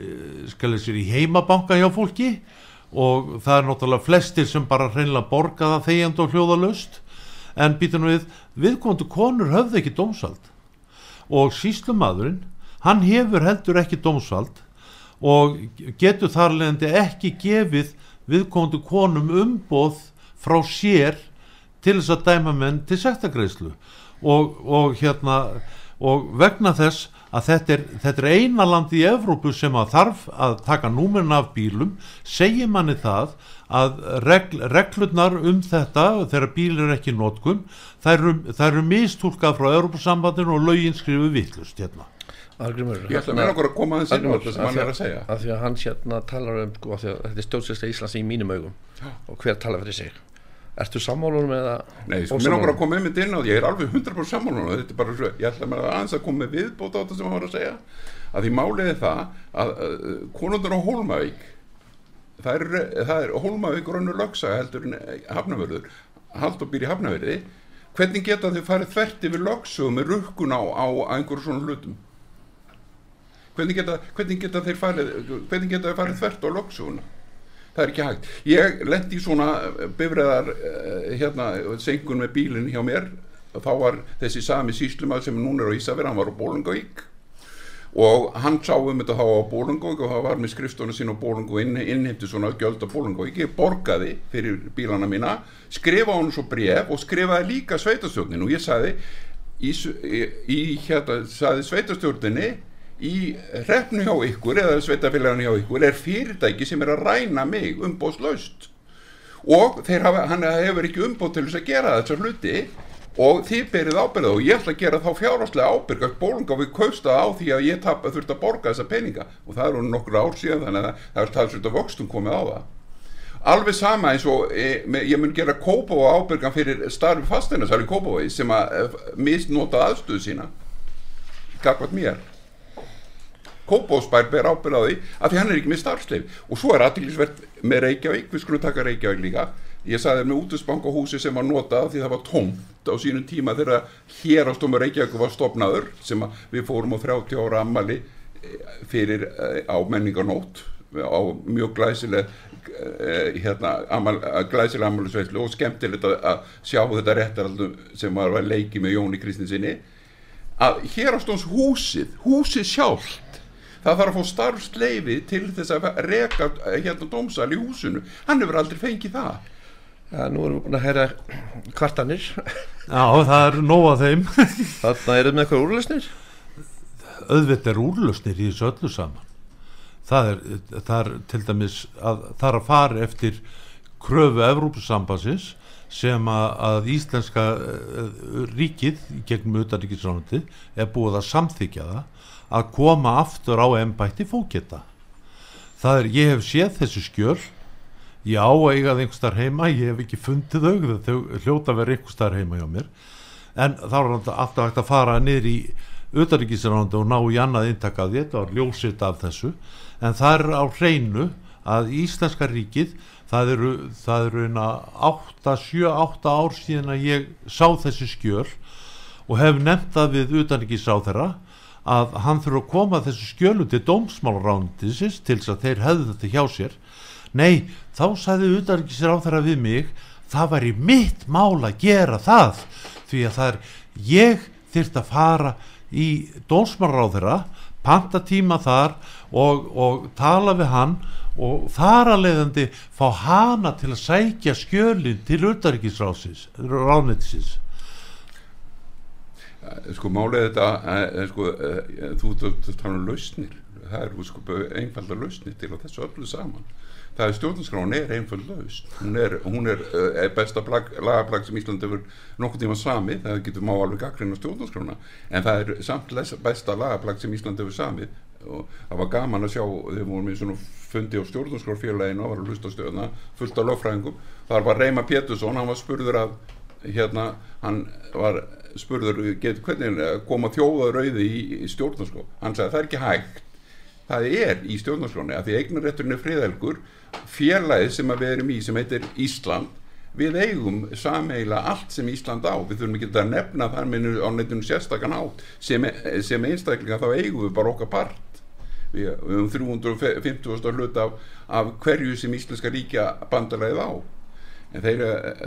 í heimabanka hjá fólki. og það er náttúrulega flestir sem bara hreinlega borga það þegjand og hljóðalust en býtum við, viðkomandi konur höfðu ekki dómsald og síslumadurinn, hann hefur heldur ekki dómsald og getur þar leðandi ekki gefið viðkomandi konum umboð frá sér til þess að dæma menn til sektagreislu og, og hérna og vegna þess að þetta er, þetta er eina land í Evrópu sem að þarf að taka númerin af bílum. Segir manni það að regl, reglurnar um þetta þegar bíl er ekki nótkum það eru, það eru mistúlkað frá Evrópusambandinu og lögin skrifu vittlust hérna. Argrimur, Ég ætla að meina okkur að koma á þetta sem hann er að segja. að því að hann hérna talar um sko, að því að þetta er stjórnsýsla Íslands í mínum augum. Og hver talar fyrir sig Ertu sammálunum eða Nei, sko, mér langar að koma einmitt inn á því, ég er alveg 100% saman og þetta er bara svo, ég ætla að aðeins að koma með viðbót á þetta sem hann var að segja. Að því málið er það að uh, konundur á Hólmavík það er, það er Hólmavík rönnur lögsaga heldur en hafnavörður Haldur býr í hafnavörði hvernig geta þau farið þvert yfir lögsögum með rukkun á, á einhverjum svona hlutum? Hvernig geta, hvernig geta þeir farið hvernig geta þeir farið þvert á lögsöguna það er ekki hægt. Ég lendi svona bifræðar uh, hérna, sengun með bílinn hjá mér. Þá var þessi sami síslumað sem núna er á Ísafir, hann var á Bólungavík og hann sá um þetta þá á Bólungavík og það var með skrifstónu sín á Bólungavík inn, innheimti svona gjöld á Bólungavík ég borgaði fyrir bílana mína skrifa hann svo bref og skrifaði líka sveitastjórnin og ég sagði í, í, í hérna sagði sveitastjórninni í hrefnu hjá ykkur eða sveitafélaginu hjá ykkur er fyrirtæki sem er að ræna mig umbóðslaust og hafa, hann hefur ekki umbóð til þess að gera þessar hluti og þið berið ábyrða og ég ætla að gera þá fjárháslega ábyrg að bólunga við kausta á því að ég tap, þurft að borga þessa peninga. Og það eru nokkur ár síðan þannig að það er talsveit að vöxtum komið á það. Alveg sama eins og e, með, ég mun gera kópa og ábyrgan fyrir starfi kópavegi sem að e, misnota aðstöðu sína gagvat mér Kópásbær ber ábyrð á því að því hann er ekki með starfsleif og svo er aðtillisvert með Reykjavík, við skulum taka Reykjavík líka. Ég saði með útusbankahúsi sem var notað því það var tómt á sínum tíma þegar hér á stóma Reykjavík var stopnaður sem við fórum á 30 ára ammali fyrir á menningarnót á mjög glæsileg hérna, amal, glæsileg ammaliðsveitlu og skemmtilegt að sjá þetta réttaraldum sem var að leiki með Jóni Kristinsinni að hér á stóms húsið, húsið sjálft það þarf að fá starfsleifi til þess að reka hérna dómsal í húsinu. Hann hefur aldrei fengið það. Já, nú erum við búin að heyra kvartanir. Já, það er nóga þeim. Þannig erum við með eitthvað úrlösnir Öðvitt er úrlösnir í þessu öllu saman. Það er, það er til dæmis að það er að fara eftir kröfu Evrópusambansins sem að, að íslenska uh, ríkið gegnum utanríkisránandi er búið að samþykja það að koma aftur á ennbætti fóketta það er, ég hef séð þessu skjöl. Ég á eigað einhver starf heima ég hef ekki fundið þau þau hljóta verið einhver starf heima hjá mér. En þá er alltaf hægt að fara niður í auðaríkisránandi og ná í annað intakað þetta var ljósitt af þessu. En það er á hreinu að Íslenska ríkið það eru, það eru 8, 7, 8 ár síðan að ég sá þessi skjöl og hef nefnt það við auðaríkisráð þeirra að hann þurfa að koma þessu skjölu til dómsmálrándisins til þess að þeir hefðu þetta hjá sér. Nei, þá sagði utarikisir á þeirra við mig það var í mitt mál að gera það því að það er ég þyrft að fara í dómsmálráð þeirra panta tíma þar og, og tala við hann og þar að leiðandi fá hana til að sækja skjölinn til utarikisráðsins sko málið þetta er, sko, þú tala um lausnir. Það er sko einfalda lausnir til að þessu öllu saman. Það er stjórnarskráin er einfald laust hún er, hún er, er besta lagaplag sem Íslandi hefur nokkur tíma sami það getur má alveg gaggrinn á stjórnarskrána. En það er samt besta lagaplag sem Íslandi hefur sami og það var gaman að sjá við vorum í svona fundi á stjórnarskrárfélaginu og var að hlusta stöðuna fullt af lögfræðingum. Þar var Reima Pétursson, hann var spurður að hérna, hann var spurður get, hvernig koma þjóðarauði í, í stjórnarskó hann sagði það er ekki hægt. Það er í stjórnarskóni að því eignarétturinn er friðelgur félagið sem við erum í sem heitir Ísland við eigum sameila allt sem Ísland á. Við þurfum ekki að nefna þar minnur á neittinu sérstakann átt sem, sem einstaklinga þá eigum við bara okkar part við, höfum 350 hlut af, af hverju sem Íslenska ríkja bandalæðið á. En þeir,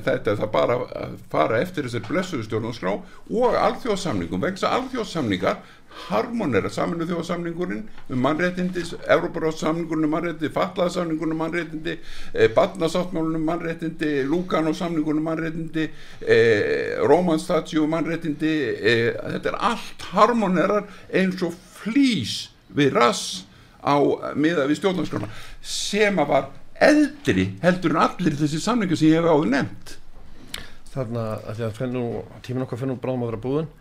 þetta er það bara að fara eftir þessar blessuðu stjórnarskrá og alþjóðsamningum, vegna alþjóðsamningar harmonera saminu þjóðsamningurinn um mannréttindi, Európaráðsamningurinn um mannréttindi, Fallaðsamningurinn um mannréttindi eh, Badnasáttmálunum um mannréttindi Lúkanósamningurinn um mannréttindi eh, Rómanstatsjú um mannréttindi eh, þetta er allt harmonerar eins og flýs við rass á miða við stjórnarskrána sem að var eldri heldur en allir þessi samlingu sem ég hef áður nefnt. Þarna að því að fennu, tíminn okkar fennum bráðum að vera búin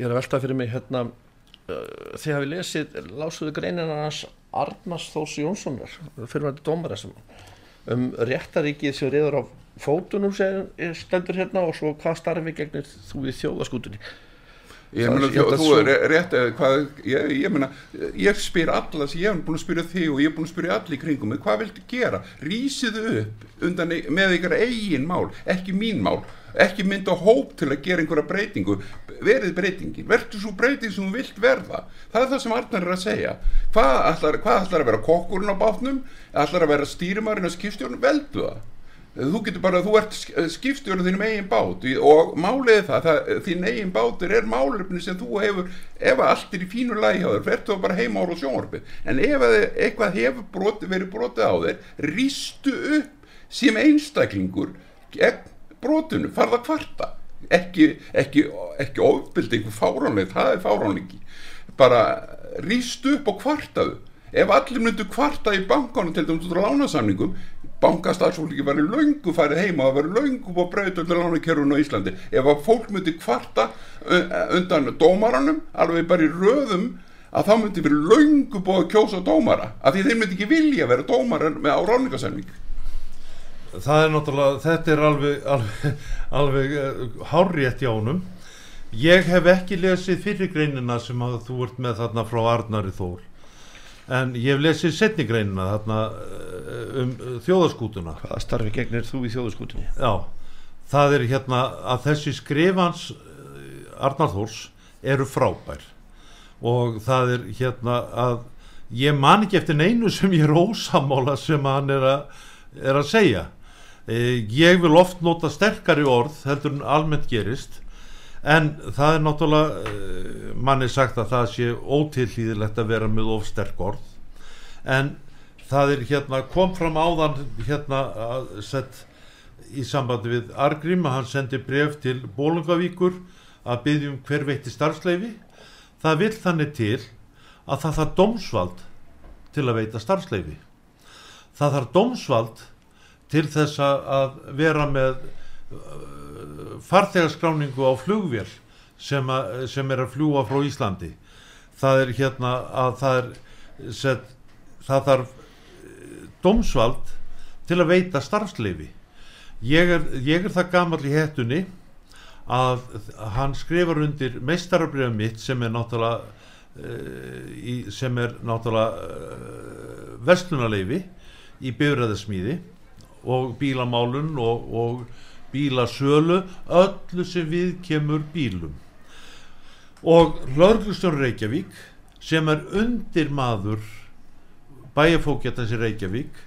ég er að velta fyrir mig hérna uh, þið hafi lesið lásuðu greinin hans Arnars Þós Jónssonar fyrirvændi dómara sem um réttaríkið sem reyður á fótunum sem stendur hérna og svo hvað starfi gegnir þú í þjóðaskútunni Ég meina, þú, þú er rétt eða hvað, ég, ég meina, ég spyr alla, ég hef búin að spyrja þig og ég hef búin að spyrja allir kringum mig, hvað viltu gera? Rísiðu upp undan, e- með ykkar eigin mál, ekki mín mál, ekki mynda hóp til að gera einhverja breytingu, verið breytingin, verður svo breyting sem þú vilt verða. Það er það sem Arnar er að segja. Hvað ætlar, hvað ætlar að vera kokkurinn á bátnum? Ætlar að vera stýrimarinn á skipstjórnum? Veldu það. Þú getur bara, þú ert skipstjórn þínum eigin bát. Og málið það, það þín eigin bátur er málefni sem þú hefur, ef allt er í fínu lagi á þér, verður þú bara heima ára á sjónvarpi en ef að eitthvað hefur broti, verið brotið á þér, rístu upp sem einstaklingur brotinu, farða kvarta. Ekki, ekki, ekki ofbildi einhver fáránleik, það er fáránleiki. Bara rístu upp og kvartaðu. Ef allir myndu kvarta í bankanum til dæmis út á lánasamningum bankastarfsfólki væri löngu farið heima og væri löngu búið að breyta undir lánakerfunu á Íslandi. Ef að fólk myndi kvarta undan dómaranum alveg bara í röðum að þá myndi verið löngu búið að kjósa dómara af því þeir myndi ekki vilja vera dómara með á ráningasamning það er náttúrulega, þetta er alveg alveg, alveg uh, hárrétt hjá honum. Ég hef ekki lesið fyrir greinina sem að þú ert með þarna frá Arnari Þór en ég hef lesið setni greinina þarna uh, um uh, þjóðaskútuna hvaða starfi gegnir þú í þjóðaskútunni já, það er hérna að þessi skrifans Arnar Þórs eru frábær. Og það er hérna að ég man ekki eftir neinu sem ég er ósamála sem hann er að, er að segja. Ég vil oft nota sterkari orð heldur en almennt gerist en það er náttúrulega e, manni sagt að það sé ótilhlýðilegt að vera með of sterk orð. En það er hérna kom fram áðan hérna sett í sambandi við Argrim að hann sendi bref til Bólungavíkur að byggja um hver veitti starfsleifi það vil þannig til að það þarf dómsvald til að veita starfsleifi það þarf dómsvald til þess að vera með farþegarskráningu á flugvél sem, að, sem er að fljúa frá Íslandi. Það er hérna að það er set, það þarf eh, dómsvald til að veita starfsleifi ég er, ég er það gamall í hettunni að hann skrifar undir meistarabrjöfum mitt sem er náttúrulega í, sem er náttúrulega uh, vestlunarleifi í bifræðasmíði og bílamálun og, og bílasölu öllu sem við kemur bílum. Og Lörglustjón Reykjavík sem er undir maður bæjarfókjættans í Reykjavík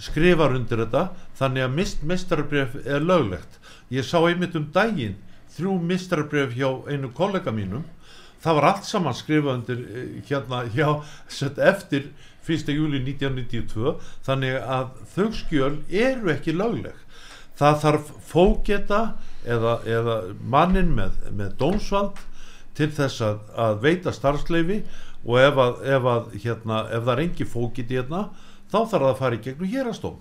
skrifar undir þetta þannig að mist mestarabref er löglegt. Ég sá einmitt um daginn þrjú mestarabref hjá einu kollega mínum. Það var allt saman skrifað undir eh, hérna hjá sett eftir 1. júli 1992 þannig að þau skjöl eru ekki lögleg það þarf fókjeta eða, eða mannin með, með dómsvald til þess að, að veita starfsleifi og ef, að, ef, að, hérna, ef það er engi fókiti hérna þá þarf það að fara í gegnum hérastóm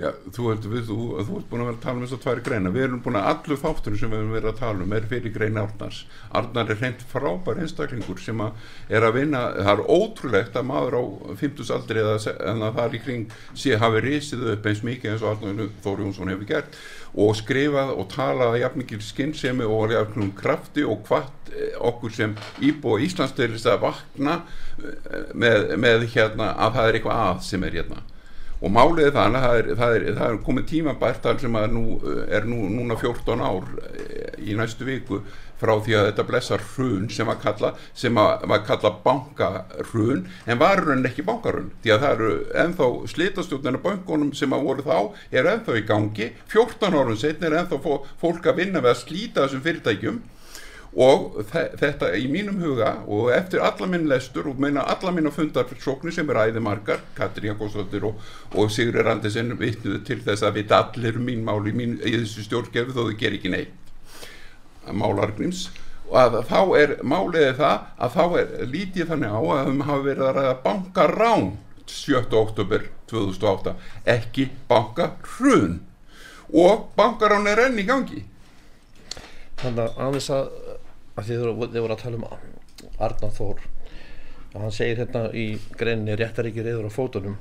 Já, þú ert, við, þú, þú ert búin að vera að tala um þess að tværi greina við erum búin að allu þáttunum sem við erum verið að tala um er fyrir greina Arnars. Arnar er hreint frábær einstaklingur sem að er að vinna, það er ótrúlegt að maður á 50 aldri en að það í kring sé hafi risið upp eins mikið eins og Arnar Þóri Jónsson hefur gert og skrifað og talað jafn mikil skinnsemi og jafn krafti og hvart eh, okkur sem íbúa Íslands til þess að vakna eh, með, með hérna að það er eitthvað að sem er hérna og málið er þannig að það er, það er, er komið tímabært þar sem að nú, er nú, núna 14 ár eh, í næstu viku frá því að þetta blessar hrun sem kalla, að, var kalla bankarhrun en var hrun ekki bankarhrun því að það eru ennþá slitastjórnina bankunum sem að voru þá er ennþá í gangi. 14 árum setn er ennþá fó- fólk að vinna við að slíta þessum fyrirtækjum og þe- þetta í mínum huga og eftir alla minn lestur og meina alla minna fundarsóknir sem er æði margar Katrín Jakobsdóttir og, og Sigri Randisen vitnuðu til þess að vita allir um mín mál í, mín, í þessu stjórngefu þó þau ger ekki neitt. Málargrims og að þá er máliðið það að þá er lítið þannig á að þeim hafa verið að ræða bankarán 7. oktober 2008 ekki bankarhrun og bankarán er enn í gangi. Þannig að aðeins að, að þið voru, að tala um Arnar Þór að hann segir hérna í greinni réttaríkir eður á fótunum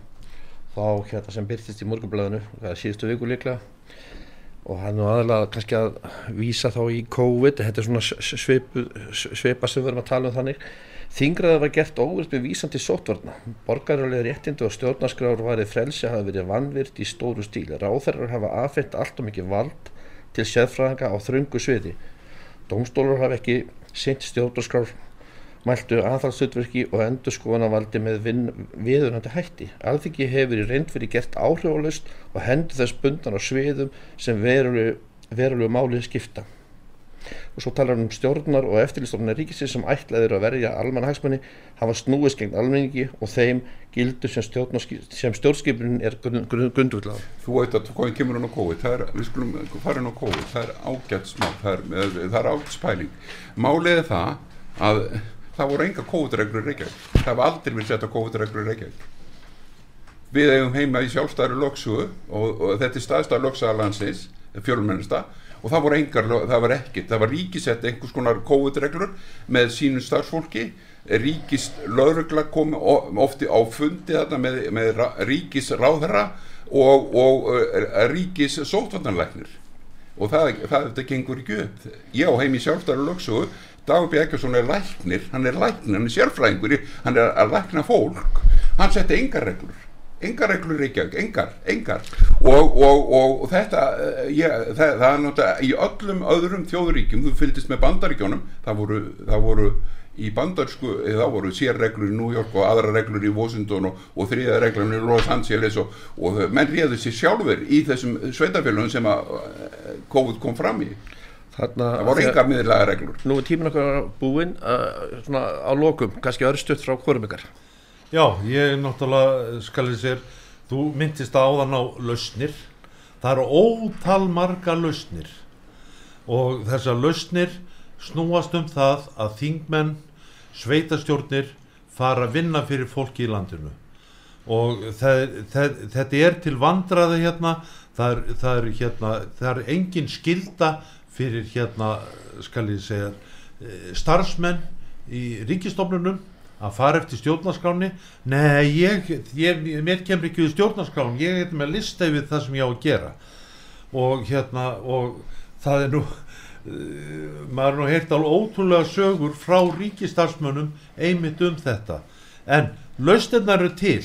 þá hérna sem byrtist í morgunblæðinu síðustu viku líklega og hann er aðalega kannski að vísa þá í COVID þetta er svona svipu, svipa sem við erum að tala um þannig. Þingraða var gert óvirt með vísandi sótvarna borgarlega réttindi og stjórnarskrár varið frelsi hafa verið vannvirt í stóru stíl. Ráþærar hafa afhengt allt og mikið vald til séðfræðinga á þröngu sviði Dómstólur hafa ekki sint stjórnarskrár mæltu aðhalsutverki og endurskoðanavaldi með viðunandi hætti. Alþingi hefur í reynd verið gert áhrifalust og hendur þess bundan á sviðum sem verulegu, verulegu málið skipta. Og svo talar hann um stjórnar og eftirlistofnar ríkisins sem ætlaður að verja almanhagsmenni hafa snúist gegn almenningi og þeim gildur sem, sem stjórnskipunin er grundvöldlega. Þú veit að hvað kemur hann á COVID, er, við skulum fara hann á COVID, það er ágætt smá, það er, það er ágætt spæling. Málið er það að það voru enga kóðreglur Reykjavík það var aldrei verið sett á kóðreglur Reykjavík við eigum heima í sjálfstæðari loksugu og, og þetta er staðstæðar loksaðalansins fjölmennista og það voru engar, það var ekkert það var ríkisett einhvers konar kóðreglur með sínu starfsfólki. Ríkis laurugla kom ofti á fundi þarna með, með ríkis ráðherra og, og uh, ríkis sótvarnanleiknir og það, það þetta gengur ekki upp. Ég á heim í sjálfstæðar loksugu Dagur B. Ekkerson er læknir, hann er læknir, hann er sérfræðingur, hann er að lækna fólk, hann setti engar reglur, engar reglur ekki, engar, engar. Og, og, og þetta, eh, ég, það, það er náttúrulega í öllum öðrum þjóðuríkjum, þú fylgist með bandaríkjónum, það voru, það voru í bandarsku, eh, þá voru sérreglur í New York og aðra reglur í Washington og, og þriða reglur í Los Angeles og, og menn réðu sér sjálfur í þessum sveitafélagum sem að eh, COVID kom fram í. Þarna, það voru enga miðurlega reglur. Nú er tímin okkar búinn uh, svona á lokum, kannski öðrustutt frá hvorum ykkar Já, ég náttúrulega skalið sér, þú myndist áðan á lausnir. Það eru ótal marga lausnir og þessar lausnir snúast um það að þingmenn sveitastjórnir fara að vinna fyrir fólki í landinu. Og þetta er til vandraði hérna það er, það er hérna það er engin skilda fyrir hérna skal ég segja eh, starfsmenn í ríkistofnunum að fara eftir stjórnarskráni nei, ég, ég, mér kemur ekki við stjórnarskráni, ég er með að lista yfir það sem ég á að gera. Og hérna, og það er nú uh, maður er nú heilt alveg ótrúlega sögur frá ríkistarfsmönnum einmitt um þetta. En laustinnar eru til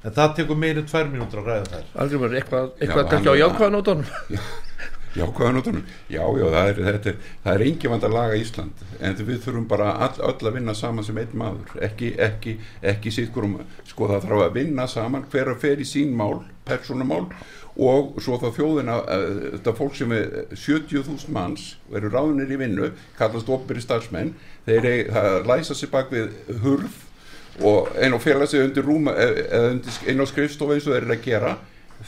en það tekur meirinn tvær mínútur að ræða þær. Aldrei verður eitthvað, eitthvað kannski á jákvæðanótonum Já, hvaða notunum? Já, já, það er, það er engi vand að laga Ísland en við þurfum bara all, öll að vinna saman sem einn maður, ekki, ekki, ekki sýtkurum, sko það þarf að vinna saman hver að fer í sín mál, persónumál og svo þá þjóðina, þetta fólk sem er 70.000 manns eru ráðunir í vinnu, kallast operi starfsmenn, þeir er, læsa sér bak við hurf og einn og fela sig undir rúma eða einn á skrifstofu eins og þeir eru að gera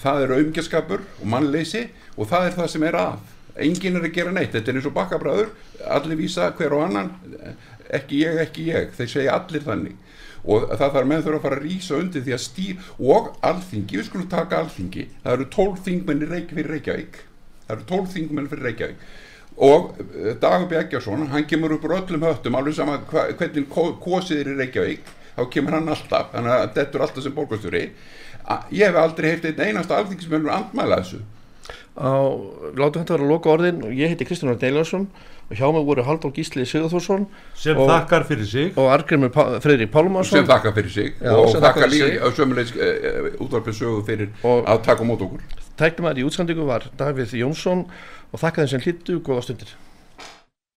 það eru umgjörskapur og mannleysi og það er það sem er að. Enginn er að gera neitt, þetta er eins og bakkabræður. Allir vísa hver og annan. Ekki ég, ekki ég, þeir segja allir þannig. Og það þarf með þurfa að fara að rýsa undir því að stýr og alþingi, við skulum taka alþingi. Það eru tólf þingmenni reik fyrir Reykjavík. Það eru tólf þingmenni fyrir Reykjavík. Og eh, Dagur Bjækjarsson hann kemur upp úr öllum höttum alveg sama hvernig kosið er í Reykjavík. Þá kemur hann alltaf, þannig að þetta er alltaf sem borgastjóri ég hef aldrei heilt einn einasta alþingismennur andmæla þessu. Á, látum þetta vera að loka orðin. Ég heiti Kristján Deilarsson og hjá mig voru Haldur Gísli Sigurþórsson sem og, þakkar fyrir sig. og Argrimur Freyri Pálmarsson. Sem þakkar fyrir sig Já, og þakkar líka sömulegs uh, eh, útvarpið sögu fyrir og að taka mót okkur. Tæknum að í útsendingu var Davíð Jónsson og þakka þeim sem hlittu góða stundir